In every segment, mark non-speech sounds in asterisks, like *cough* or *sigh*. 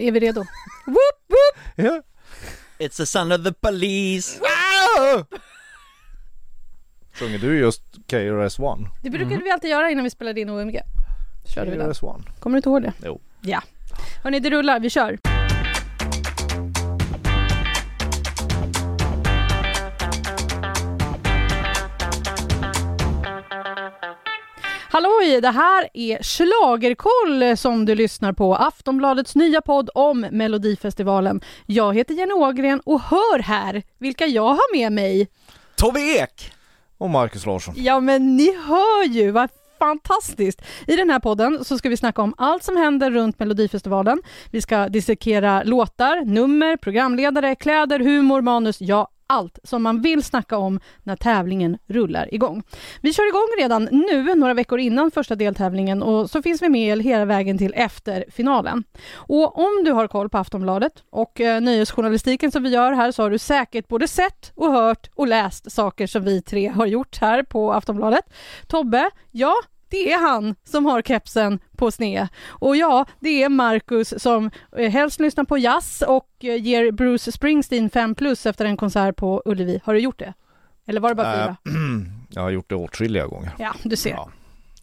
är vi redo? *laughs* Whoop, whoop. Ja. It's the son of the police! Sjunger du just KRS-One? Det brukade vi alltid göra innan vi spelade in OMG. Körde. KRS-One? Kommer du inte ihåg det? Jo. Ja. Hörni, det rullar. Vi kör. Halloj! Det här är Schlagerkoll som du lyssnar på, Aftonbladets nya podd om Melodifestivalen. Jag heter Jenny Ågren och hör här vilka jag har med mig. Tobbe Ek! Och Marcus Larsson. Ja, men ni hör ju, vad fantastiskt! I den här podden så ska vi snacka om allt som händer runt Melodifestivalen. Vi ska dissekera låtar, nummer, programledare, kläder, humor, manus, ja allt som man vill snacka om när tävlingen rullar igång. Vi kör igång redan nu, några veckor innan första deltävlingen och så finns vi med hela vägen till efter finalen. Och om du har koll på Aftonbladet och eh, nöjesjournalistiken som vi gör här så har du säkert både sett och hört och läst saker som vi tre har gjort här på Aftonbladet. Tobbe, ja, det är han som har kepsen på sne. Och ja, det är Marcus som eh, helst lyssnar på jazz och eh, ger Bruce Springsteen 5 plus efter en konsert på Ullevi. Har du gjort det? Eller var det bara fyra? Äh, *clears throat* jag har gjort det åtskilliga gånger. Ja, du ser. Ja.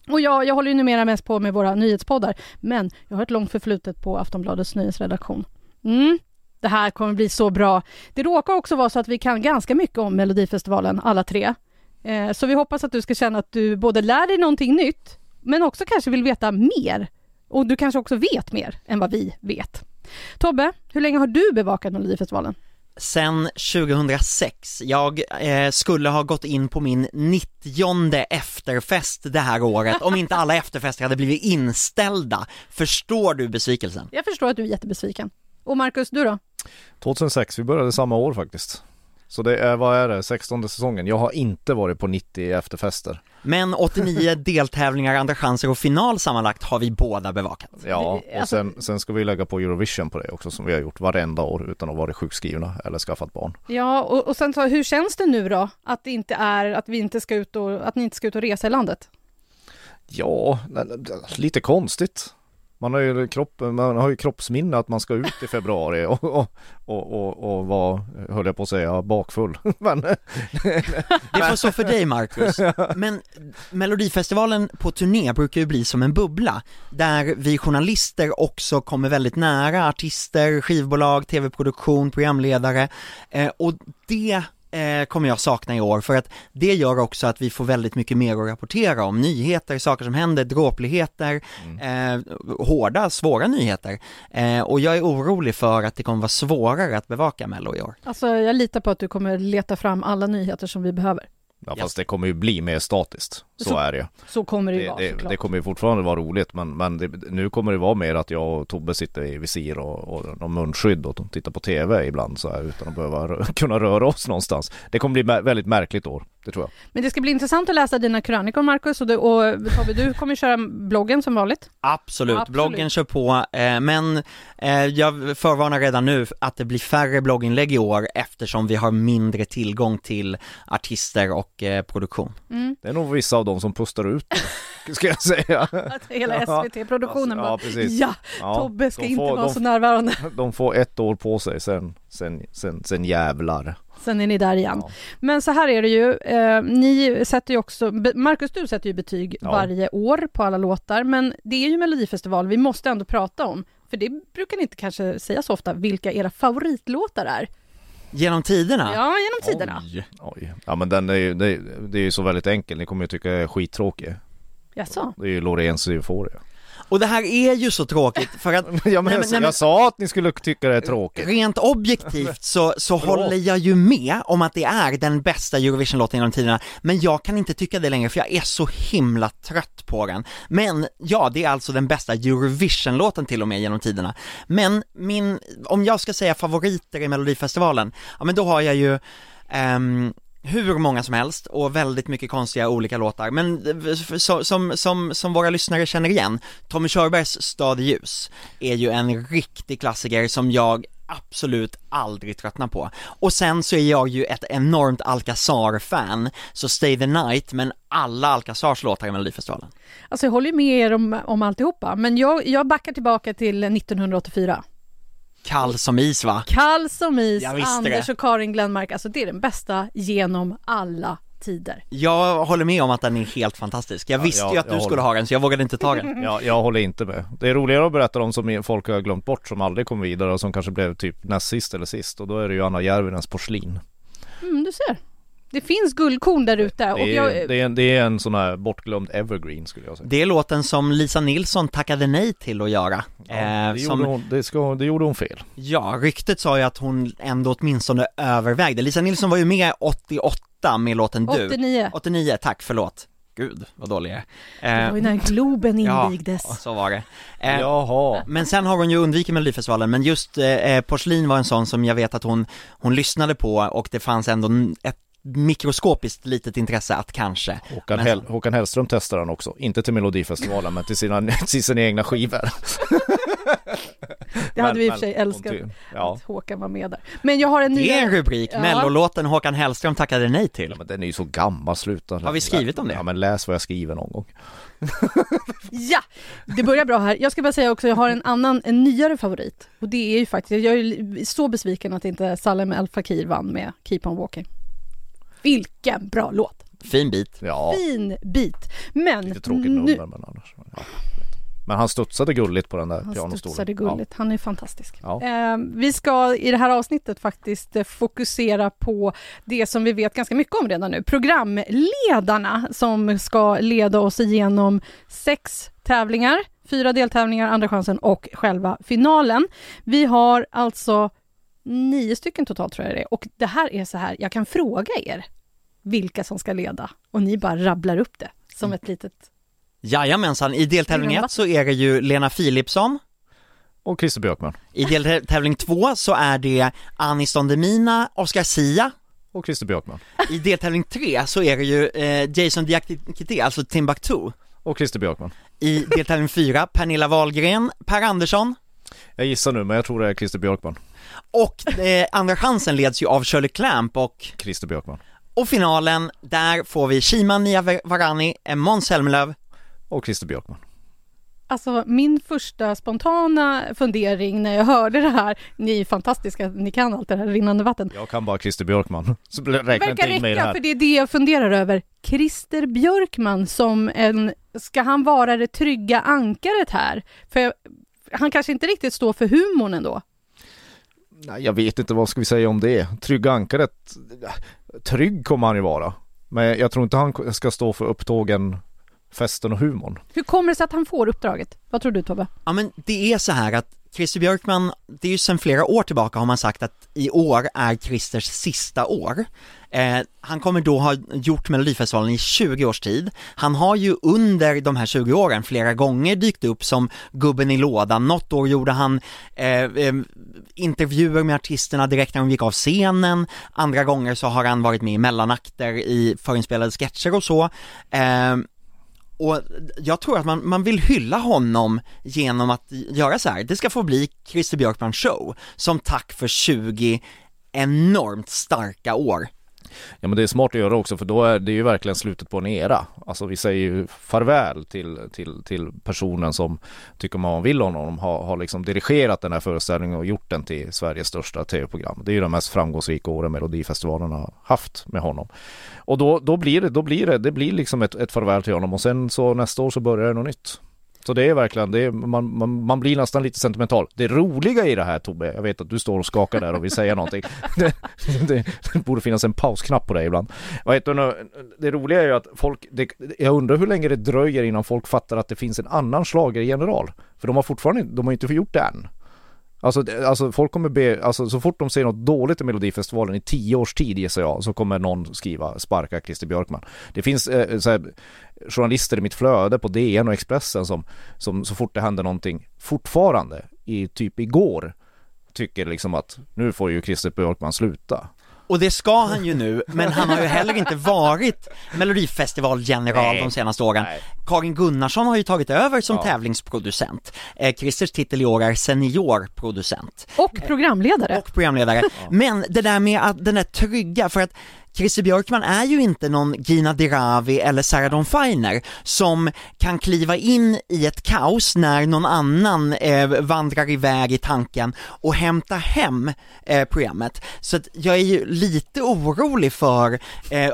Och jag, jag håller ju numera mest på med våra nyhetspoddar, men jag har ett långt förflutet på Aftonbladets nyhetsredaktion. Mm. Det här kommer bli så bra. Det råkar också vara så att vi kan ganska mycket om Melodifestivalen, alla tre. Eh, så vi hoppas att du ska känna att du både lär dig någonting nytt, men också kanske vill veta mer. Och du kanske också vet mer än vad vi vet. Tobbe, hur länge har du bevakat Melodifestivalen? Sen 2006, jag eh, skulle ha gått in på min 90 efterfest det här året om inte alla efterfester hade blivit inställda. Förstår du besvikelsen? Jag förstår att du är jättebesviken. Och Marcus, du då? 2006, vi började samma år faktiskt. Så det är, vad är det, 16 säsongen. Jag har inte varit på 90 efterfester. Men 89 *laughs* deltävlingar, andra chanser och final sammanlagt har vi båda bevakat. Ja, och alltså- sen, sen ska vi lägga på Eurovision på det också som vi har gjort varenda år utan att vara sjukskrivna eller skaffat barn. Ja, och, och sen så, hur känns det nu då? Att det inte är, att vi inte ska ut och, att ni inte ska ut och resa i landet? Ja, lite konstigt. Man har ju kropp, man har ju kroppsminne att man ska ut i februari och, och, och, och, vara, höll jag på att säga, bakfull. *laughs* Men Det får så för dig Marcus. Men Melodifestivalen på turné brukar ju bli som en bubbla, där vi journalister också kommer väldigt nära artister, skivbolag, tv-produktion, programledare, eh, och det eh, kommer jag sakna i år för att det gör också att vi får väldigt mycket mer att rapportera om, nyheter, saker som händer, dråpligheter, eh, hårda, svåra nyheter. Eh, och jag är orolig för att det kommer vara svårare att bevaka Mello i år. Alltså, jag litar på att du kommer leta fram alla nyheter som vi behöver. Ja, fast det kommer ju bli mer statiskt. Så, Så- är det ju. Så kommer det ju Det, vara det, det kommer ju fortfarande vara roligt men, men det, nu kommer det vara mer att jag och Tobbe sitter i visir och, och någon munskydd och tittar på TV ibland så här utan att behöva *laughs* kunna röra oss någonstans. Det kommer bli väldigt märkligt år, det tror jag. Men det ska bli intressant att läsa dina krönikor Marcus och, du, och Tobbe, du kommer köra bloggen som vanligt. Absolut, Absolut. bloggen kör på, eh, men eh, jag förvarnar redan nu att det blir färre blogginlägg i år eftersom vi har mindre tillgång till artister och eh, produktion. Det är nog vissa av dem som pustar ut *laughs* ska jag säga. Att hela Ja, SVT-produktionen ja, bara, precis. ja, Ja, Tobbe ska de inte får- vara de- så närvarande. *laughs* De får ett år på sig sen, sen, sen, sen jävlar. Sen är ni där igen. Ja. Men så här är det ju, eh, ni sätter ju också, Marcus du sätter ju betyg Ja. varje år på alla låtar, men det är ju Melodifestival vi måste ändå prata om, för det brukar ni inte kanske säga så ofta, vilka era favoritlåtar är. Genom tiderna? Ja, genom tiderna. Oj. Oj. Ja men den är ju, det, det är ju så väldigt enkel, ni kommer ju tycka jag är skittråkig. Jaså? Det är ju Loreens Euphoria. Och det här är ju så tråkigt för att *laughs* Ja men, Nej, men- jag, nej, men- sa att ni skulle tycka det är tråkigt. Rent objektivt så, så håller jag ju med om att det är den bästa Eurovision-låten genom tiderna, men jag kan inte tycka det längre för jag är så himla trött på den. Men ja, det är alltså den bästa Eurovision-låten till och med genom tiderna. Men min, om jag ska säga favoriter i Melodifestivalen, ja men då har jag ju ehm, hur många som helst och väldigt mycket konstiga olika låtar, men eh, som, som, som, som våra lyssnare känner igen, Tommy Körbergs Stad i ljus är ju en riktig klassiker som jag absolut aldrig tröttnar på. Och sen så är jag ju ett enormt Alcazar-fan, så Stay the Night, men alla Alcazars låtar i Melodifestivalen. Alltså jag håller ju med er om, om alltihopa, men jag, jag backar tillbaka till 1984. Kall som is va? Kall som is, Anders det. och Karin Glenmark, alltså det är den bästa genom alla tider. Jag håller med om att den är helt fantastisk. Jag Ja, visste jag- ju att du håller. skulle ha den så jag vågade inte ta den. Ja, jag håller inte med. Det är roligare att berätta om som folk har glömt bort som aldrig kom vidare och som kanske blev typ näst sist eller sist och då är det ju Anna Järvinens porslin. Mm, du ser. Det finns guldkorn där ute. Och Det är, jag, det, är en, det är en sån här bortglömd evergreen skulle jag säga. Det är låten som Lisa Nilsson tackade nej till att göra. Ja, Eh, det, som, gjorde hon, det, ska, det gjorde hon fel. ja, ryktet sa ju att hon ändå åtminstone övervägde. Lisa Nilsson var ju med 88 med låten Du. 89. 89, tack, förlåt. Gud, vad dålig jag Det är. var ju när Globen ja, invigdes. så var det. Eh, Jaha. Men sen har hon ju undvikit Melodifestivalen, men just eh, Porslin var en sån som jag vet att hon, hon lyssnade på och det fanns ändå ett mikroskopiskt litet intresse att kanske Håkan, Men- Hell, Håkan Hellström testar den också. Inte till Melodifestivalen men till sina, *laughs* till sina egna skivor. Det hade Men- vi i och för men sig älskat. Ja. Att Håkan var med där. Men jag har en ny... Det är en rubrik, Ja. mellolåten Håkan Hellström tackade nej till ja men den är ju så gammal, sluta. Har vi skrivit om det? Ja men läs vad jag skriver någon gång. Ja! Det börjar bra här. Jag ska bara säga också, jag har en annan, en nyare favorit. Och det är ju faktiskt, jag är så besviken att inte Salem El Fakir vann med Keep On Walking. Vilken bra låt! Fin bit Ja, Fin bit! Men lite tråkigt nu, nummer men annars. Ja. Men han studsade gulligt på den där Han pianostolen. studsade gulligt, han är fantastisk. Ja. Eh, vi ska i det här avsnittet faktiskt eh, fokusera på det som vi vet ganska mycket om redan nu. Programledarna som ska leda oss igenom sex tävlingar, fyra deltävlingar, Andra chansen och själva finalen. Vi har alltså nio stycken totalt tror jag det är. Och det här är så här, jag kan fråga er vilka som ska leda och ni bara rabblar upp det som ett litet... Jajamensan, i deltävling 1 så är det ju Lena Philipsson Och Christer Björkman. I deltävling 2 så är det Anis Don Demina, Oscar Sia Och Christer Björkman. I deltävling 3 så är det ju eh, Jason Diakité, alltså Timbuktu Och Christer Björkman. I deltävling 4, Pernilla Wahlgren, Per Andersson Jag gissar nu men jag tror det är Christer Björkman. Och eh, Andra chansen leds ju av Shirley Clamp och, Christer Björkman. och finalen, där får vi Shima Niavarani, Måns Zelmerlöw Och Christer Björkman. Alltså min första spontana fundering när jag hörde det här, ni är fantastiska, ni kan allt det här rinnande vatten. Jag kan bara Christer Björkman. *laughs* Så räkna inte in mig i det här. för det är det jag funderar över. Christer Björkman som en, ska han vara det trygga ankaret här? För jag, han kanske inte riktigt står för humorn ändå. Nej, jag vet inte vad ska vi säga om det. Trygga ankaret. Trygg kommer han ju vara. Men jag tror inte han ska stå för upptågen, festen och humorn. Hur kommer det sig att han får uppdraget? Vad tror du Tobbe? Ja men det är så här att Christer Björkman, det är ju sedan flera år tillbaka har man sagt att i år är Christers sista år. Eh, han kommer då ha gjort Melodifestivalen i 20 års tid. Han har ju under de här 20 åren flera gånger dykt upp som gubben i lådan. Något år gjorde han eh, eh, intervjuer med artisterna direkt när de gick av scenen. Andra gånger så har han varit med i mellanakter i förinspelade sketcher och så. Eh, och jag tror att man, man vill hylla honom genom att göra så här. det ska få bli Christer Björkman show, som tack för 20 enormt starka år. Ja men det är smart att göra också för då är det ju verkligen slutet på en era. Alltså vi säger ju farväl till, till, till personen som tycker man vill honom, har, har liksom dirigerat den här föreställningen och gjort den till Sveriges största tv-program. Det är ju de mest framgångsrika åren Melodifestivalen har haft med honom. Och då, då blir det, då blir det, det blir liksom ett, ett farväl till honom och sen så nästa år så börjar det något nytt. Så det är verkligen, det är, man, man, man blir nästan lite sentimental. Det roliga i det här Tobbe, jag vet att du står och skakar där och vill säga någonting. *laughs* Det, det, det borde finnas en pausknapp på dig ibland. Vad heter det, det roliga är ju att folk, det, jag undrar hur länge det dröjer innan folk fattar att det finns en annan schlagergeneral. För de har fortfarande de har inte gjort det än. Alltså, alltså folk kommer be, alltså så fort de ser något dåligt i Melodifestivalen i tio års tid gissar jag, så kommer någon skriva sparka Christer Björkman. Det finns eh, så här, journalister i mitt flöde på DN och Expressen som, som så fort det händer någonting fortfarande, i typ igår, tycker liksom att nu får ju Christer Björkman sluta. Och det ska han ju nu, men han har ju heller inte varit melodifestivalgeneral de senaste åren. Nej. Karin Gunnarsson har ju tagit över som Ja. tävlingsproducent. Eh, Christers titel i år är seniorproducent. Och programledare. och programledare. Men det där med att den där trygga, för att Christer Björkman är ju inte någon Gina Dirawi eller Sarah Dawn Finer som kan kliva in i ett kaos när någon annan eh, vandrar iväg i tanken och hämta hem eh, programmet. Så att jag är ju lite orolig för eh,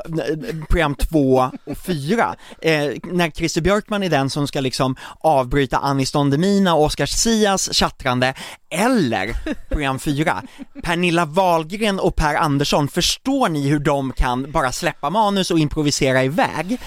program två och fyra, eh, när Christer Björkman är den som ska liksom avbryta Anis Don Demina och Oscar Sias tjattrande, eller program fyra, Pernilla Wahlgren och Per Andersson, förstår ni hur de kan bara släppa manus och improvisera iväg?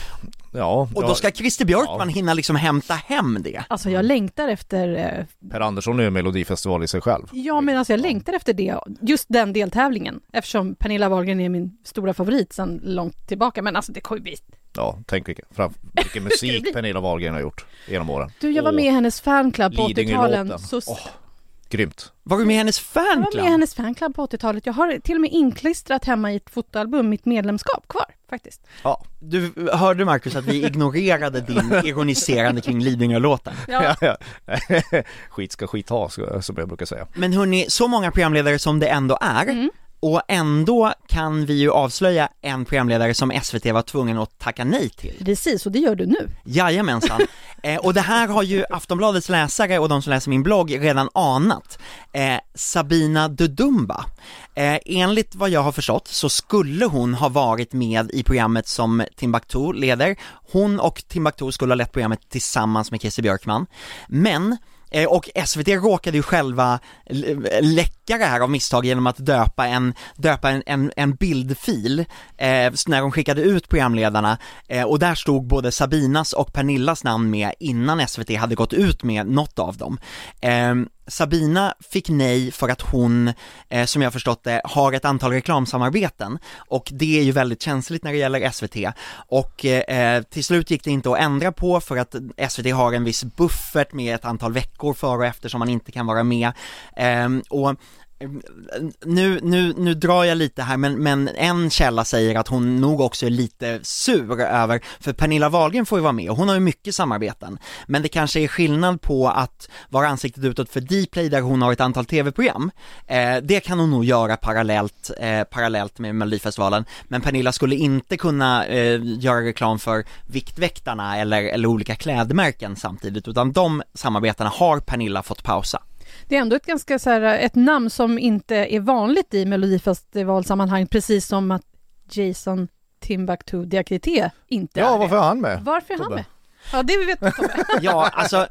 Ja, Och då ska Christer Björkman ja. hinna liksom hämta hem det. Alltså jag längtar efter, eh, Per Andersson är ju en melodifestival i sig själv. ja men alltså jag längtar efter det, just den deltävlingen, eftersom Pernilla Wahlgren är min stora favorit sedan långt tillbaka, men alltså det kommer ju bli Ja, tänk vilken, fram, vilken *laughs* musik Pernilla Wahlgren har gjort genom åren. Du, jag var med i hennes fanclub på Lidingö-låten. 80-talen. Så Åh, Grymt. Var du med i hennes jag var med i fanclub? hennes fanclub på 80-talet. Jag har till och med inklistrat hemma i ett fotoalbum mitt medlemskap kvar faktiskt. Ja, Du hörde Marcus att vi ignorerade din *laughs* ironiserande kring Lidingö-låten. ja. *laughs* ja. skit ska skit ha, som jag brukar säga. Men hörni, så många programledare som det ändå är, Mm. Och ändå kan vi ju avslöja en programledare som SVT var tvungen att tacka nej till. Precis, och det gör du nu. Jajamensan. *laughs* eh, och det här har ju Aftonbladets läsare och de som läser min blogg redan anat. Eh, Sabina Dudumba. Eh, enligt vad jag har förstått så skulle hon ha varit med i programmet som Timbuktu leder. Hon och Timbuktu skulle ha lett programmet tillsammans med Christer Björkman. Men Eh, och SVT råkade ju själva läcka det här av misstag genom att döpa en, döpa en, en, en bildfil eh, när de skickade ut programledarna eh, och där stod både Sabinas och Pernillas namn med innan SVT hade gått ut med något av dem. Eh, Sabina fick nej för att hon, eh, som jag förstått det, har ett antal reklamsamarbeten. Och det är ju väldigt känsligt när det gäller SVT och eh, till slut gick det inte att ändra på för att SVT har en viss buffert med ett antal veckor före och efter som man inte kan vara med. Eh, och nu, nu, nu drar jag lite här men, men en källa säger att hon nog också är lite sur över, för Pernilla Wahlgren får ju vara med och hon har ju mycket samarbeten. Men det kanske är skillnad på att vara ansiktet utåt för Dplay där hon har ett antal tv-program. Eh, det kan hon nog göra parallellt, eh, parallellt med Melodifestivalen. Men Pernilla skulle inte kunna eh, göra reklam för Viktväktarna eller, eller olika klädmärken samtidigt utan de samarbetena har Pernilla fått pausa. Det är ändå ett ganska så här, ett namn som inte är vanligt i Melodifestivalsammanhang, precis som att Jason Timbuktu Diakité inte Ja, är varför det. är han med? Varför är han Tobbe? med? Ja, det vet du Tobbe. *laughs* Ja, alltså,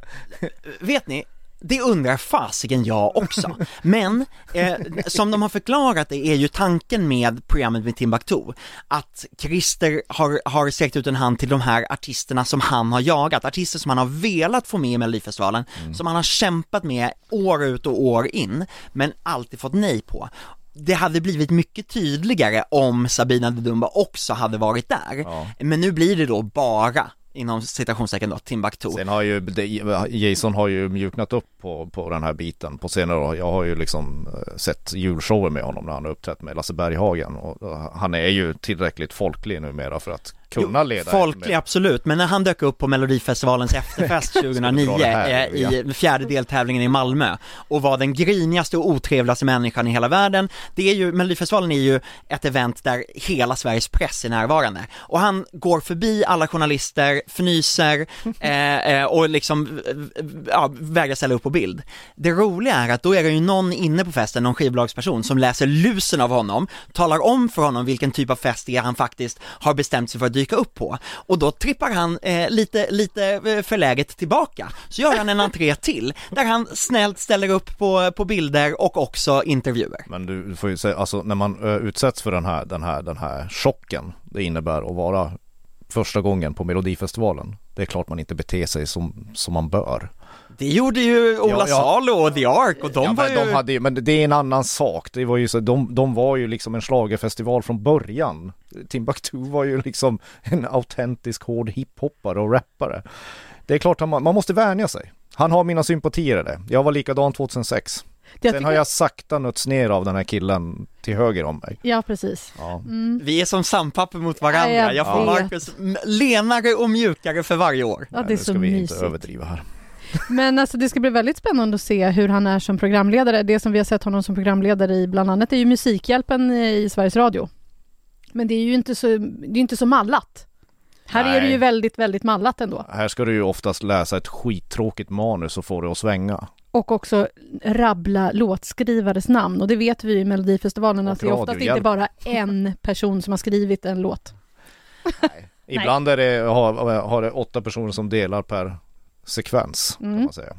vet ni? Det undrar fasiken jag också. Men eh, som de har förklarat det är ju tanken med programmet med Timbuktu att Christer har, har sträckt ut en hand till de här artisterna som han har jagat, artister som han har velat få med i Melodifestivalen, som han har kämpat med år ut och år in, men alltid fått nej på. Det hade blivit mycket tydligare om Sabina Dedumba också hade varit där, Ja. men nu blir det då bara inom citationstecken då, Timbuktu. Sen har ju, Jason har ju mjuknat upp på, på den här biten på senare år. Jag har ju liksom eh, sett julshower med honom när han har uppträtt med Lasse Berghagen och han är ju tillräckligt folklig numera för att kunna Jo, leda. Folklig absolut, men när han dök upp på Melodifestivalens *laughs* efterfest 2009 dra det här, eh, ja. i fjärde deltävlingen i Malmö och var den grinigaste och otrevligaste människan i hela världen, det är ju, Melodifestivalen är ju ett event där hela Sveriges press är närvarande och han går förbi alla journalister, fnyser *laughs* eh, eh, och liksom, ja, vägrar ställa upp på bild. Det roliga är att då är det ju någon inne på festen, någon skivbolagsperson som läser lusen av honom, talar om för honom vilken typ av fest det är han faktiskt har bestämt sig för att dyka upp på och då trippar han eh, lite, lite eh, förläget tillbaka, så gör han en entré till där han snällt ställer upp på, på bilder och också intervjuer. Men du får ju säga, alltså när man eh, utsätts för den här, den här, den här chocken det innebär att vara första gången på Melodifestivalen. Det är klart man inte beter sig som, som man bör. Det gjorde ju Ola Ja, ja. Salo och The Ark och de ja, var men, ju... de hade ju, men det är en annan sak. Det var ju så, de, de var ju liksom en schlagerfestival från början. Timbuktu var ju liksom en autentisk hård hiphoppare och rappare. Det är klart att man, man måste vänja sig. Han har mina sympatier i det. Jag var likadan 2006. Jag Sen tycker- har jag sakta nötts ner av den här killen till höger om mig. Ja, precis. Ja. Vi är som sandpapper mot varandra, Ja, jag jag får vet. Marcus lenare och mjukare för varje år. Ja, det är nu så ska vi mysigt. inte överdriva här. Men alltså, det ska bli väldigt spännande att se hur han är som programledare. Det som vi har sett honom som programledare i bland annat är ju Musikhjälpen i Sveriges Radio. Men det är ju inte så, det är inte så mallat. Här är det ju Nej. väldigt, väldigt mallat ändå. Här ska du ju oftast läsa ett skittråkigt manus och få det att svänga. Och också rabbla låtskrivares namn. Och det vet vi ju i Melodifestivalen att det är oftast inte bara en person som har skrivit en låt. Ibland är det, har, har det åtta personer som delar per sekvens kan Mm. man säga.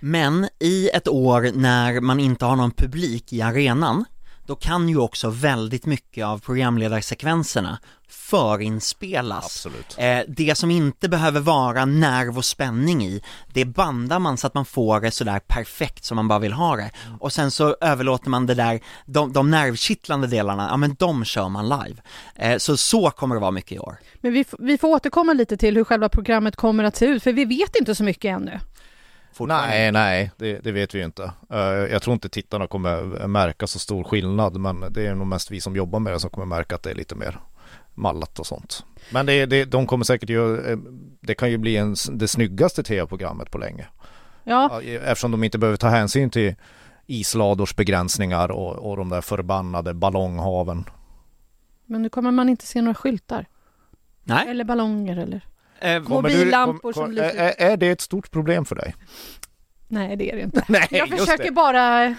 Men i ett år när man inte har någon publik i arenan, då kan ju också väldigt mycket av programledarsekvenserna förinspelas. Absolut. Eh, det som inte behöver vara nerv och spänning i, det bandar man så att man får det sådär perfekt som man bara vill ha det. Och sen så överlåter man det där, de, de nervkittlande delarna, ja men de kör man live. Eh, så så kommer det vara mycket i år. Men vi, vi får återkomma lite till hur själva programmet kommer att se ut, för vi vet inte så mycket ännu. Fortfarande. Nej, nej, det, det vet vi ju inte. Eh, jag tror inte tittarna kommer märka så stor skillnad, men det är nog mest vi som jobbar med det som kommer märka att det är lite mer mallat och sånt. Men det, det, de kommer säkert ju, eh, det kan ju bli en, det snyggaste tv-programmet på länge. Ja, Ja, Eftersom de inte behöver ta hänsyn till isladors begränsningar och, och de där förbannade ballonghaven. men nu kommer man inte se några skyltar. Nej. Eller ballonger eller... Eh, Mobillampor som kom, lyser. är, är det ett stort problem för dig? Nej, det är det inte. *laughs* Nej, Jag försöker det. bara...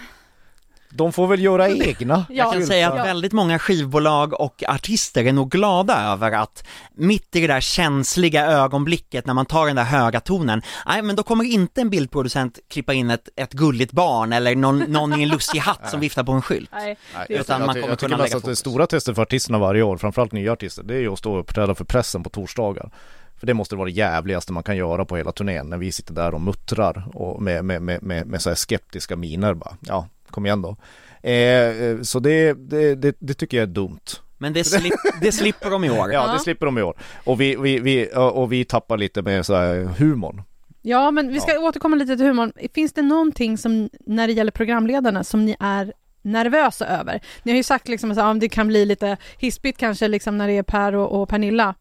De får väl göra *laughs* egna. Jag kan säga att väldigt många skivbolag och artister är nog glada över att mitt i det där känsliga ögonblicket när man tar den där höga tonen, nej men då kommer inte en bildproducent klippa in ett, ett gulligt barn eller någon, någon i en lustig hatt som *laughs* viftar på en skylt. Nej. Utan man kommer jag tycker kunna att det stora testet för artisterna varje år, framförallt nya artister, det är ju att stå och uppträda för pressen på torsdagar. För det måste vara det jävligaste man kan göra på hela turnén, när vi sitter där och muttrar och med, med, med, med, med så här skeptiska miner bara. Ja, kom igen då. Eh, eh, så det, det, det, det tycker jag är dumt. Men det, slip, det slipper de i år. Ja, *laughs* Ja. det slipper de i år. Och vi, vi, vi, och vi tappar lite med så här humorn. Ja, men vi ska återkomma lite till humorn. Finns det någonting som, när det gäller programledarna, som ni är nervösa över? Ni har ju sagt liksom att ja, det kan bli lite hispigt kanske liksom när det är Per och, och Pernilla.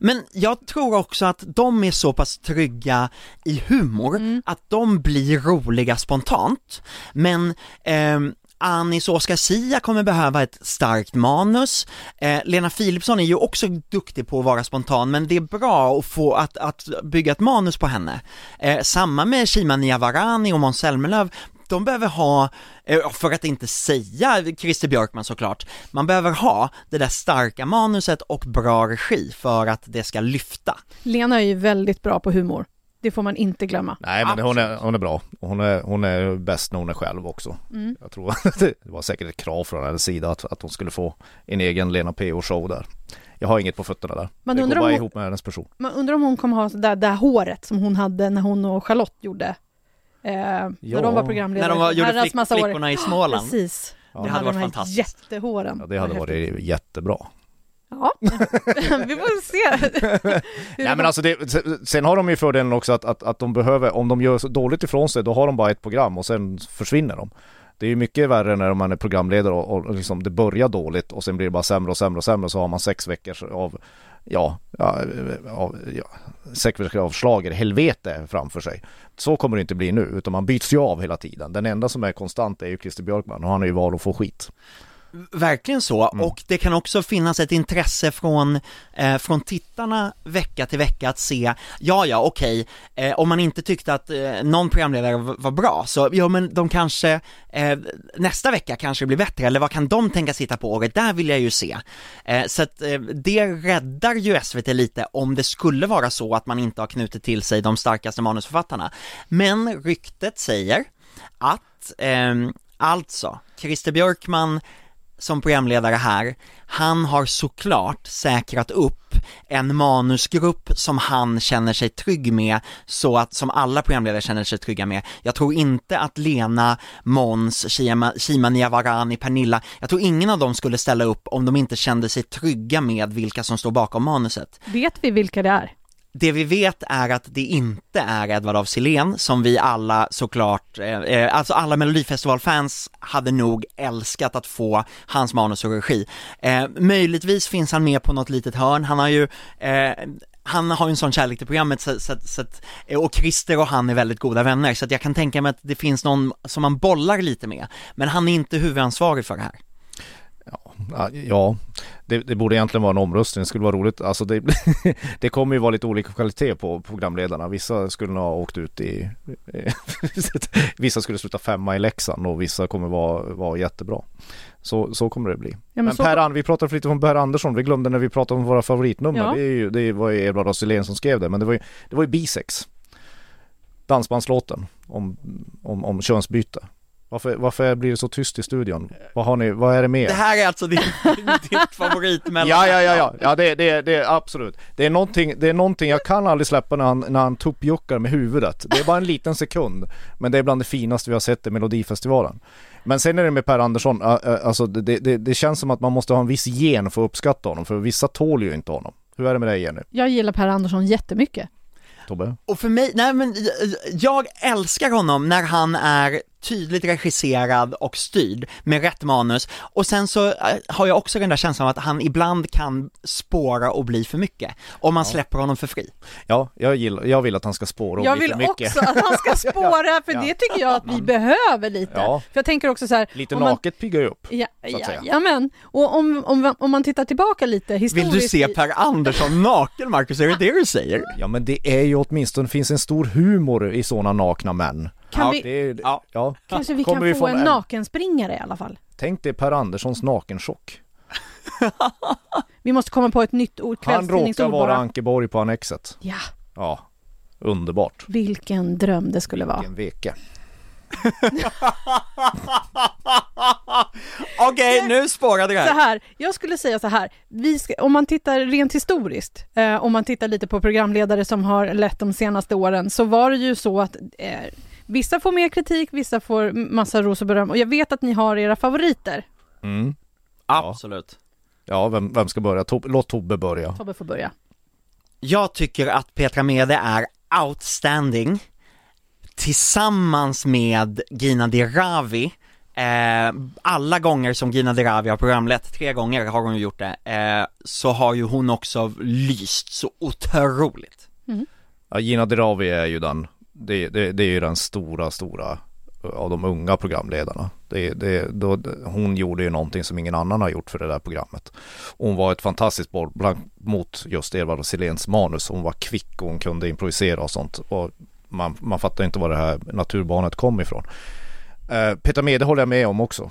Men jag tror också att de är så pass trygga i humor att de blir roliga spontant. Men ehm, Anis och Oscar Sia kommer behöva ett starkt manus. Eh, Lena Philipsson är ju också duktig på att vara spontan, men det är bra att få att, att bygga ett manus på henne. Eh, samma med Shima Niavarani och Måns Zelmerlöw. De behöver ha, eh, för att inte säga Christer Björkman såklart, man behöver ha det där starka manuset och bra regi för att det ska lyfta. Lena är ju väldigt bra på humor. Det får man inte glömma. Nej men hon är, hon är bra. Hon är, hon är bäst när hon är själv också. Mm. Jag tror att det var säkert ett krav från hennes sida att, att hon skulle få en egen Lena PH show där. Jag har inget på fötterna där. Man det går undrar bara om hon- ihop med hennes person. Man undrar om hon kommer ha det där, det där håret som hon hade när hon och Charlotte gjorde. Eh, när de var programledare. När de var, gjorde flick, massa år. flickorna i Småland. Precis. Ja, De det hade varit de fantastiskt. Jättehåren. Ja, det hade varit jättebra. Ja, *laughs* vi får se. *laughs* Nej men alltså det, sen- sen har de ju fördelen också att, att, att de behöver, om de gör så dåligt ifrån sig, då har de bara ett program och sen försvinner de. Det är ju mycket värre när man är programledare och, och liksom det börjar dåligt och sen blir det bara sämre och sämre och sämre så har man sex veckor av, ja, ja, ja, ja sex helvete framför sig. Så kommer det inte bli nu, utan man byts ju av hela tiden. Den enda som är konstant är ju Christer Björkman och han är ju van att få skit. Verkligen så, och det kan också finnas ett intresse från, eh, från tittarna vecka till vecka att se, ja ja okej, eh, om man inte tyckte att eh, någon programledare var bra, så ja men de kanske, eh, nästa vecka kanske blir bättre, eller vad kan de tänka sitta på året, där vill jag ju se. Eh, så att eh, det räddar ju SVT lite om det skulle vara så att man inte har knutit till sig de starkaste manusförfattarna. Men ryktet säger att, ehm, alltså, Christer Björkman som programledare här, han har såklart säkrat upp en manusgrupp som han känner sig trygg med, så att, som alla programledare känner sig trygga med. Jag tror inte att Lena, Måns, Shima, Shima Niavarani, Pernilla, jag tror ingen av dem skulle ställa upp om de inte kände sig trygga med vilka som står bakom manuset. Vet vi vilka det är? Det vi vet är att det inte är Edvard af Sillén som vi alla såklart, eh, eh, alltså alla melodifestivalfans hade nog älskat att få hans manus och regi. Eh, möjligtvis finns han med på något litet hörn, han har ju eh, han har ju en sån kärlek till programmet så, så, så att, eh, och Christer och han är väldigt goda vänner så att jag kan tänka mig att det finns någon som man bollar lite med, men han är inte huvudansvarig för det här. Ja, det, det, borde egentligen vara en omröstning. Det skulle vara roligt. Alltså det, *laughs* det kommer ju vara lite olika kvalitet på programledarna. Vissa skulle nog ha åkt ut i... *laughs* vissa skulle sluta femma i Leksand och vissa kommer vara, vara jättebra. Så, så kommer det bli. Ja, men, men så... Per, vi pratade lite om Per Andersson. Vi glömde när vi pratade om våra favoritnummer. Ja. Det, ju, det var ju Edvard Rosilén som skrev det. Men det var ju, det var ju Bisex. Dansbandslåten om, om, om könsbyte. Varför, varför blir det så tyst i studion? Vad har ni, vad är det med? Det här är alltså din, *laughs* ditt favoritmellan Ja, ja, ja, ja, ja det, det, det är absolut. Det är någonting, det är någonting jag kan aldrig släppa när han, när han tuppjuckar med huvudet. Det är bara en liten sekund. Men det är bland det finaste vi har sett i Melodifestivalen. Men sen är det med Per Andersson, alltså det, det, det känns som att man måste ha en viss gen för att uppskatta honom, för vissa tål ju inte honom. Hur är det med dig Jenny? Jag gillar Per Andersson jättemycket. Tobbe? Och för mig, nej men jag älskar honom när han är tydligt regisserad och styrd med rätt manus och sen så äh, har jag också den där känslan av att han ibland kan spåra och bli för mycket om man ja. släpper honom för fri. Ja, jag, gillar, jag vill att han ska spåra och jag bli för mycket. Jag vill också att han ska *laughs* spåra för ja. det tycker jag att vi behöver lite. Ja. För jag tänker också så här, Lite naket man... piggar ju upp. Ja, ja, men och om, om, om man tittar tillbaka lite historiskt. Vill du se Per Andersson naken Marcus, är det det du säger? Ja men det är ju åtminstone, finns en stor humor i sådana nakna män. Kan ja, vi, det, ja. ja. Kanske vi kan vi få en, en nakenspringare i alla fall? Tänk dig Per Anderssons nakenchock. *laughs* vi måste komma på ett nytt ord, Han råkar vara Ankeborg på Annexet. Ja. Ja, underbart. Vilken dröm det skulle Vilken vara. Vilken veke. *laughs* Okej, okay, nu spårade det här. Så här, jag skulle säga så här, vi ska, om man tittar rent historiskt, eh, om man tittar lite på programledare som har lett de senaste åren, så var det ju så att eh, Vissa får mer kritik, vissa får massa ros och beröm och jag vet att ni har era favoriter. Mm. Absolut. Ja, vem, vem ska börja? Tob låt Tobbe börja. Tobbe får börja. Jag tycker att Petra Mede är outstanding tillsammans med Gina Dirawi eh, alla gånger som Gina Dirawi har programlett, tre gånger har hon gjort det, eh, så har ju hon också lyst så otroligt. Mm. Ja, Gina Dirawi är ju den det, det, det är ju den stora, stora eh, av de unga programledarna. Det, det, då, hon gjorde ju någonting som ingen annan har gjort för det där programmet. Hon var ett fantastiskt bollplank mot just Edvard Siléns manus. Hon var kvick och hon kunde improvisera och sånt. Och man, man fattar inte var det här naturbarnet kom ifrån. Eh, Peter Mede håller jag med om också.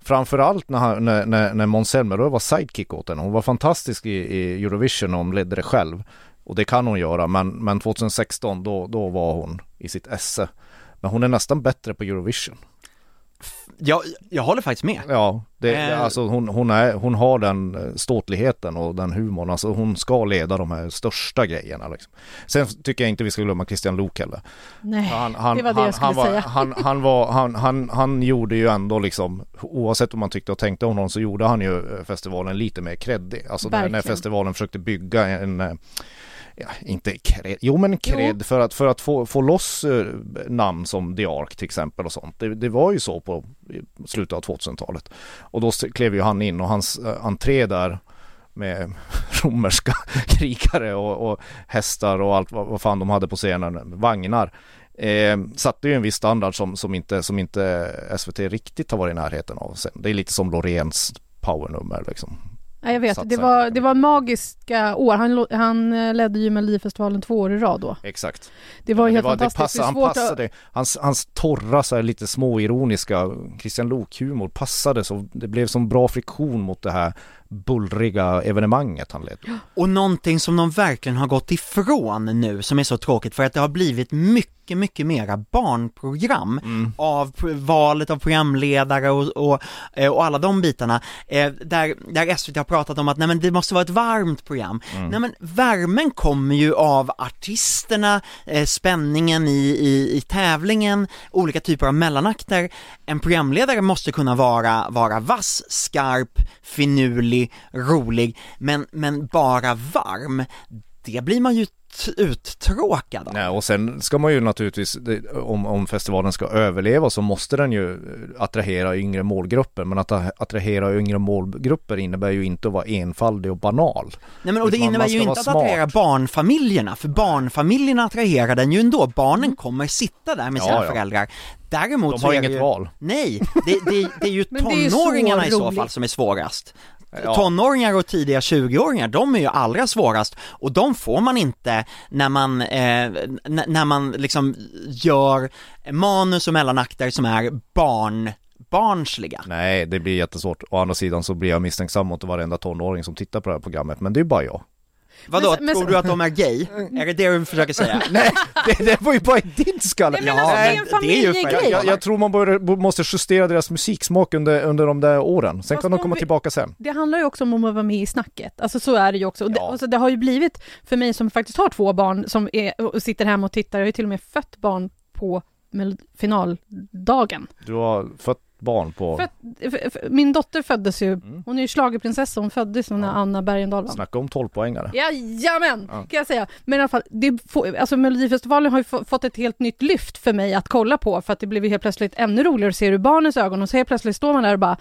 Framförallt när, han, när, när, när Måns Zelmerlöw var sidekick åt henne. Hon var fantastisk i, i Eurovision och hon ledde det själv. Och det kan hon göra, men, men 2016 då, då var hon i sitt esse. Men hon är nästan bättre på Eurovision. Jag, jag håller faktiskt med. Ja, det, äh... alltså hon, hon, är, hon har den eh, ståtligheten och den humorn. Alltså hon ska leda de här största grejerna. Liksom. Sen tycker jag inte vi ska glömma Christian Lok heller. Nej, han, han, det var det jag skulle han var, säga. Han, han, var, han, han, han gjorde ju ändå liksom, oavsett vad man tyckte och tänkte om honom så gjorde han ju festivalen lite mer kreddig. Alltså när, när festivalen försökte bygga en eh, ja, inte cred, jo men cred för att, för att få, få loss eh, namn som The Ark till exempel och sånt. Det, det var ju så på slutet av 2000-talet. Och då klev ju han in och hans eh, entré där med *laughs* romerska *laughs* krigare och, och, hästar och allt vad, vad fan de hade på scenen, vagnar. Eh, satte ju en viss standard som, som, inte, som inte SVT riktigt har varit i närheten av. Sen, det är lite som Loreens powernummer liksom. Ja, jag vet, det var, det var magiska år. Han, han eh, ledde ju Melodifestivalen två år i rad då. Exakt. Det var ju helt det var, fantastiskt. Det passade, han passade, att... hans, hans torra så här, lite småironiska Christian Lok-humor passade så det blev som bra friktion mot det här bullriga evenemanget han ledde. Och någonting som de verkligen har gått ifrån nu som är så tråkigt för att det har blivit mycket, mycket mera barnprogram mm. av valet av programledare och, och, eh, och alla de bitarna eh, där, där SVT har pratat om att nej men det måste vara ett varmt program. Mm. Nej men värmen kommer ju av artisterna, eh, spänningen i, i, i tävlingen, olika typer av mellanakter. En programledare måste kunna vara, vara vass, skarp, finurlig rolig, men, men bara varm det blir man ju uttråkad av. Nej, och sen ska man ju naturligtvis, om, om festivalen ska överleva så måste den ju attrahera yngre målgrupper. Men att attrahera yngre målgrupper innebär ju inte att vara enfaldig och banal. Nej men och det Utan man innebär ju inte att attrahera barnfamiljerna, för barnfamiljerna attraherar den ju ändå, barnen kommer sitta där med sina Ja, ja. föräldrar. Däremot De så har är det inget ju... val. Nej, det, det, det är ju *laughs* det är så tonåringarna i så roligt. fall som är svårast. Ja. Tonåringar och tidiga 20-åringar, de är ju allra svårast och de får man inte när man, eh, när man liksom gör manus och mellanakter som är barn, barnsliga. Nej, det blir jättesvårt. Å andra sidan så blir jag misstänksam mot varenda tonåring som tittar på det här programmet. Men det är bara jag. Vadå, Men- men- tror du att de är gay? Är det det du försöker säga? *laughs* Nej, det, det var ju bara i din skalle. Nej, men alltså, det är en men det är familjegrej. för- Jag, jag tror man bör, måste justera deras musiksmak under, under de där åren. Sen Fast kan de om komma vi- tillbaka sen. Det handlar ju också om att vara med i snacket. Alltså så är det ju också. Och det, Ja. alltså, det har ju blivit, för mig som faktiskt har två barn som är, och sitter hemma och tittar, jag har ju till och med fött barn på finaldagen. Du har fött barn på... Fött, f- f- min dotter föddes ju, Mm. hon är ju schlagerprinsessa, hon föddes när Ja. Anna Bergendahl vann. Snacka om 12-poängare. Jajamän, Ja. kan jag säga. Men i alla fall, det får, alltså Melodifestivalen har ju få- fått ett helt nytt lyft för mig att kolla på, för att det blev ju helt plötsligt ännu roligare att se ur barnens ögon, och så helt plötsligt står man där och bara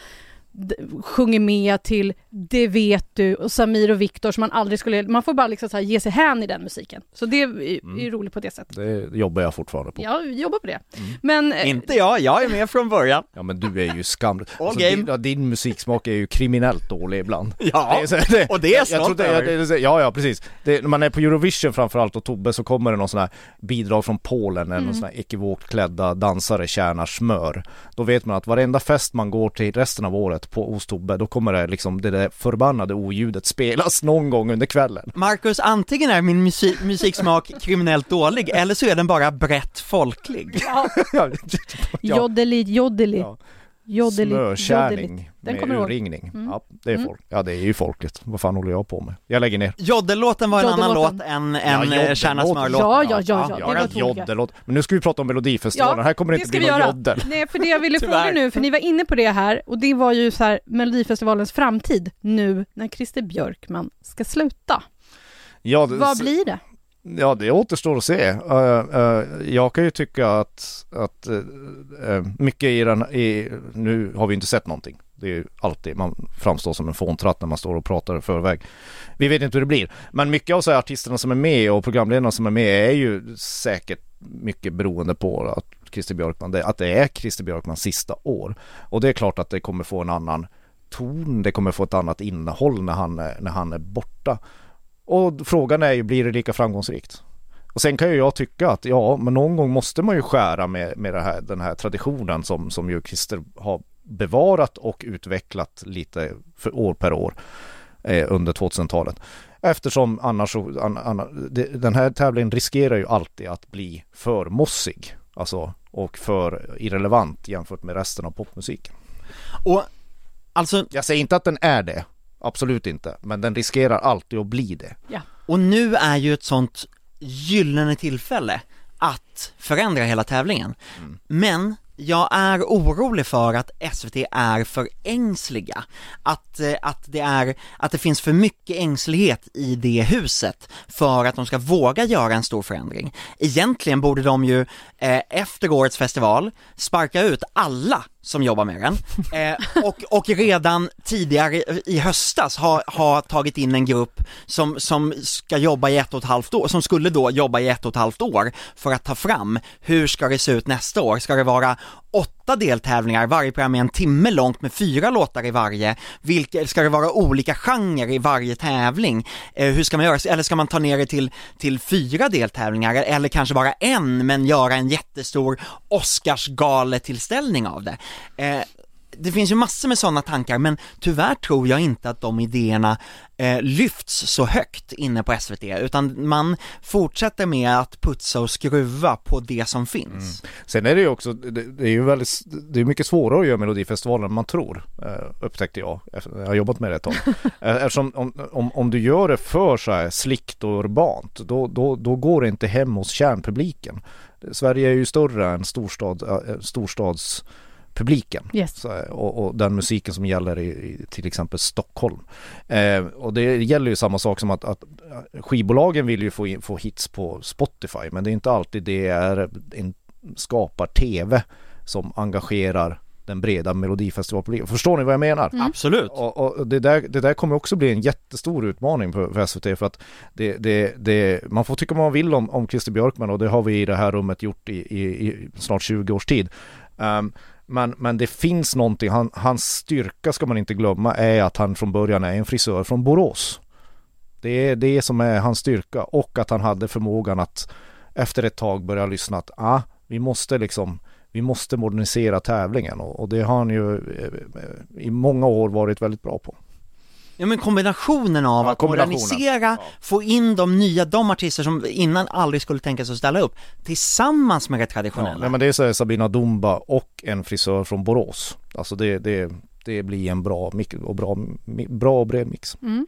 sjunger med till Det vet du och Samir och Viktor som man aldrig skulle, man får bara liksom så här ge sig hän i den musiken. Så det är, Mm. ju roligt på det sättet. Det jobbar jag fortfarande på. Jag jobbar på det. Mm. Men eh, Inte jag, jag är med från början. Ja men du är ju skam... All Alltså, din, ja, din musiksmak är ju kriminellt dålig ibland. Ja, Det är det, och det är jag jag, jag trodde- över. ja, det, ja, ja precis. Det, när man är på Eurovision framförallt och Tobbe så kommer det någon sån här bidrag från Polen, mm. någon sån här ekivokt klädda dansare tjänar smör. Då vet man att varenda fest man går till resten av året på hos Tobbe, då kommer det liksom det där förbannade oljudet spelas någon gång under kvällen. Marcus, antingen är min musik, musiksmak *laughs* kriminellt dålig, eller så är den bara brett folklig. ja, *laughs* ja, joddeli, joddeli, ja. Joddeli. Smörkärning Den med kommer urringning. Mm. Ja, det är Mm. folk. Ja, det är ju folkligt. Vad fan håller jag på med? Jag lägger ner. Joddellåten var en annan Joddelåten. låt än, Ja, än ja, joddellåt. Kärna smörlåt. Ja, ja, ja, ja, Ja, ja, joddelåt. Men nu ska vi prata om Melodifestivalen. här kommer det, inte bli någon joddel. Nej, för det jag ville *laughs* fråga nu, för ni var inne på det här, och det var ju så här Melodifestivalens framtid nu när Christer Björkman ska sluta. Ja, det, Vad blir det? Ja, det återstår att se. Uh, uh, jag kan ju tycka att, att uh, mycket i den, i, nu har vi inte sett någonting. Det är ju alltid, man framstår som en fåntratt när man står och pratar i förväg. Vi vet inte hur det blir. Men mycket av så här artisterna som är med och programledarna som är med är ju säkert mycket beroende på att Christer Björkman, det, att det är Christer Björkmans sista år. Och det är klart att det kommer få en annan ton, det kommer få ett annat innehåll när han, när han är borta. Och frågan är ju, blir det lika framgångsrikt? Och sen kan ju jag tycka att ja, men någon gång måste man ju skära med, med här, den här traditionen som, som ju Christer har bevarat och utvecklat lite för år per år eh, under 2000-talet. Eftersom annars an, an, den här tävlingen riskerar ju alltid att bli för mossig. Alltså, och för irrelevant jämfört med resten av popmusiken. Och alltså, Jag säger inte att den är det, absolut inte, men den riskerar alltid att bli det. och nu är ju ett sånt gyllene tillfälle att förändra hela tävlingen. Mm. Men jag är orolig för att SVT är för ängsliga. Att, eh, att, det är, att det finns för mycket ängslighet i det huset för att de ska våga göra en stor förändring. Egentligen borde de ju eh, efter årets festival sparka ut alla som jobbar med den *laughs* eh, och, och redan tidigare i höstas ha, ha tagit in en grupp som, som ska jobba i ett och ett halvt år, som skulle då jobba i ett och ett halvt år för att ta fram hur ska det se ut nästa år? Ska det vara åtta deltävlingar, varje program är en timme långt med fyra låtar i varje, vilka, ska det vara olika genrer i varje tävling? Eh, hur ska man göra? Eller ska man ta ner det till, till fyra deltävlingar eller kanske bara en men göra en jättestor Oscarsgaletillställning av det? Eh, det finns ju massor med sådana tankar men tyvärr tror jag inte att de idéerna eh, lyfts så högt inne på SVT utan man fortsätter med att putsa och skruva på det som finns. Sen är det ju också, det, det är ju väldigt, det är mycket svårare att göra Melodifestivalen än man tror, eh, upptäckte jag. Jag har jobbat med det ett tag. *laughs* Eh, Eftersom om, om, om du gör det för så här slickt och urbant, då, då, då går det inte hem hos kärnpubliken. Sverige är ju större än storstad, eh, storstads publiken. Yes. Så, och, och, den musiken som gäller i, i till exempel Stockholm. Eh, och det gäller ju samma sak som att, att skivbolagen vill ju få, in, få hits på Spotify men det är inte alltid det är en skapar tv som engagerar den breda melodifestivalpubliken. Förstår ni vad jag menar? Mm. Absolut. Och, och, det, där, det där kommer också bli en jättestor utmaning för, för SVT för att det, det, det, man får tycka vad man vill om, om Christer Björkman och det har vi i det här rummet gjort i, i, i snart 20 års tid. Um, men, men det finns någonting, han, hans styrka ska man inte glömma är att han från början är en frisör från Borås. Det är det som är hans styrka och att han hade förmågan att efter ett tag börja lyssna att ah, vi måste liksom vi måste modernisera tävlingen och, och det har han ju eh, eh, i många år varit väldigt bra på. Ja men kombinationen av Ja, att kombinationen. modernisera, Ja. få in de nya, de artister som innan aldrig skulle tänka sig att ställa upp, tillsammans med det Ja, traditionella. nej, men det är så här Sabina Dumba och en frisör från Borås. Alltså det, det, det blir en bra, mix- och bra, bra och bred mix. Mm.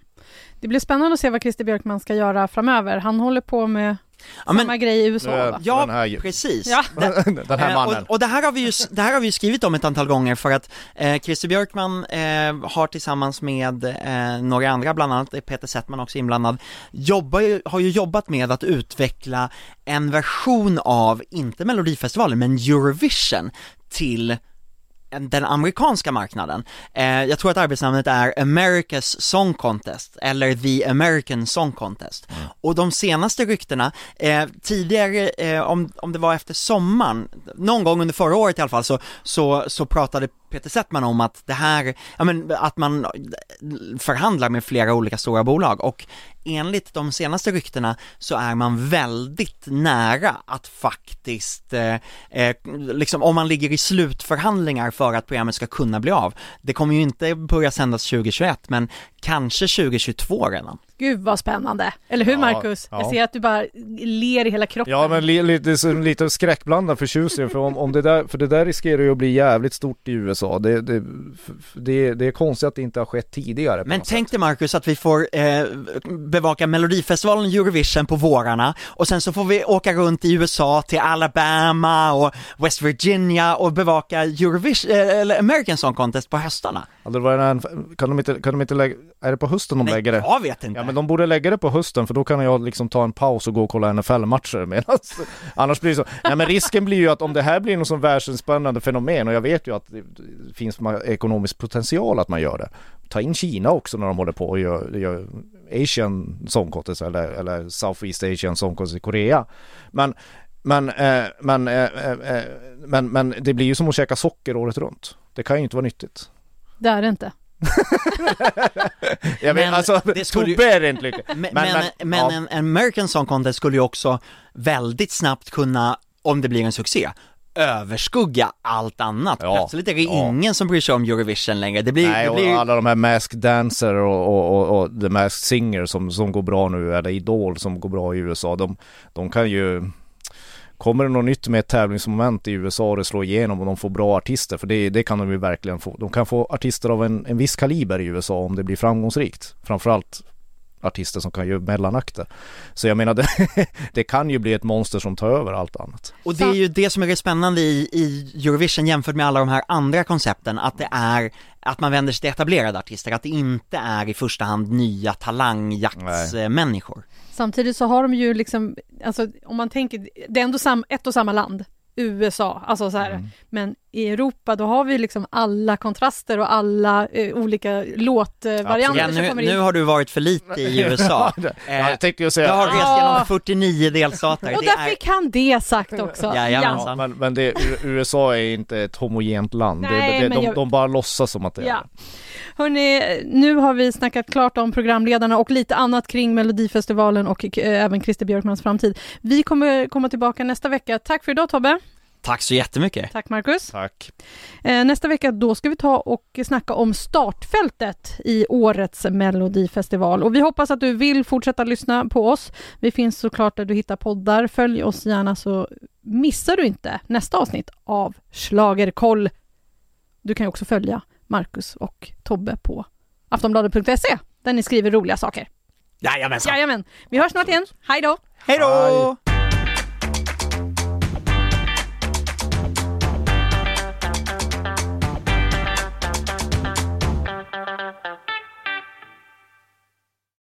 Det blir spännande att se vad Christer Björkman ska göra framöver. Han håller på med Ja, men- samma grej i USA är- va? Ja, Den här- precis. Ja. *laughs* Den här Eh, mannen. Och, och det, här har vi ju, det här har vi ju skrivit om ett antal gånger för att eh, Christer Björkman eh, har tillsammans med eh, några andra, bland annat är Peter Settman också inblandad, jobbar har ju jobbat med att utveckla en version av, inte Melodifestivalen, men Eurovision till den amerikanska marknaden. Eh, jag tror att arbetsnamnet är America's Song Contest, eller The American Song Contest. Och de senaste ryktena, eh, tidigare, eh, om, om det var efter sommaren, någon gång under förra året i alla fall, så, så, så pratade Peter Settman om att det här, ja men att man förhandlar med flera olika stora bolag och enligt de senaste ryktena så är man väldigt nära att faktiskt, eh, eh, liksom om man ligger i slutförhandlingar för att programmet ska kunna bli av. Det kommer ju inte börja sändas 2021 men kanske 2022 redan. Gud vad spännande! Eller hur Ja, Marcus? ja. Jag ser att du bara ler i hela kroppen. Ja men li, lite, lite skräckblandad förtjusning för om, om det där, för det där riskerar ju att bli jävligt stort i USA. Det, det, det, det är konstigt att det inte har skett tidigare. Men tänk dig Marcus att vi får eh, bevaka Melodifestivalen och Eurovision på vårarna och sen så får vi åka runt i USA till Alabama och West Virginia och bevaka Eurovision, eh, eller American Song Contest på höstarna. Alltså, kan de inte, kan de inte lägga, är det på hösten de lägger det? jag vet inte. Ja men de borde lägga det på hösten för då kan jag liksom ta en paus och gå och kolla NFL-matcher *laughs* medan annars blir det så. Nej men risken blir ju att om det här blir något som världsomspännande fenomen och jag vet ju att det finns ekonomisk potential att man gör det. Ta in Kina också när de håller på och gör, gör Asian Song Contest eller, eller Southeast Asian Song Contest i Korea. Men men, eh, men, eh, eh, eh, men, men det blir ju som att käka socker året runt. Det kan ju inte vara nyttigt. Det är det inte. *laughs* Jag vet, Men alltså, det skulle ju- inte lycklig. Men, men, men, ja. en American Song Contest skulle ju också väldigt snabbt kunna, om det blir en succé, överskugga allt annat. Ja, Plötsligt är det ja. ingen som bryr sig om Eurovision längre. Det blir, Nej, det och blir alla de här Masked Dancer och, och, och, och The Masked Singer som, som går bra nu, eller Idol som går bra i USA, de, de kan ju Kommer det något nytt med ett tävlingsmoment i USA och det slår igenom och de får bra artister, för det, det kan de ju verkligen få. De kan få artister av en, en viss kaliber i USA om det blir framgångsrikt. Framförallt artister som kan göra mellanakter. Så jag menar, *laughs* det, det kan ju bli ett monster som tar över allt annat. Och det är ju det som är det spännande i, i Eurovision jämfört med alla de här andra koncepten, att det är att man vänder sig till etablerade artister, att det inte är i första hand nya talangjaktsmänniskor. Samtidigt så har de ju liksom, alltså om man tänker, det är ändå sam, ett och samma land, USA, alltså så här. Mm. Men i Europa då har vi liksom alla kontraster och alla eh, olika låtvarianter Ja, som nu, kommer in. nu har du varit för lite i *laughs* USA. Ja, Eh, jag tänkte ju Jag säga... har rest genom 49 delstater. och där är- fick han det sagt också. Jajamensan. Ja, men, men det, USA är inte ett homogent land. Nej, det, det, men de, jag- de bara låtsas som att det är Ja. det. Hörni, nu har vi snackat klart om programledarna och lite annat kring Melodifestivalen och eh, även Christer Björkmans framtid. Vi kommer komma tillbaka nästa vecka. Tack för idag Tobbe. Tack så jättemycket. Tack Marcus. Tack. Eh, nästa vecka då ska vi ta och snacka om startfältet i årets Melodifestival. Och vi hoppas att du vill fortsätta lyssna på oss. Vi finns såklart där du hittar poddar. Följ oss gärna så missar du inte nästa avsnitt av Schlagerkoll. Du kan också följa Marcus och Tobbe på aftonbladet.se där ni skriver roliga saker. Jajamensan. Jajamän, vi hörs snart igen. Hej då! Hej då!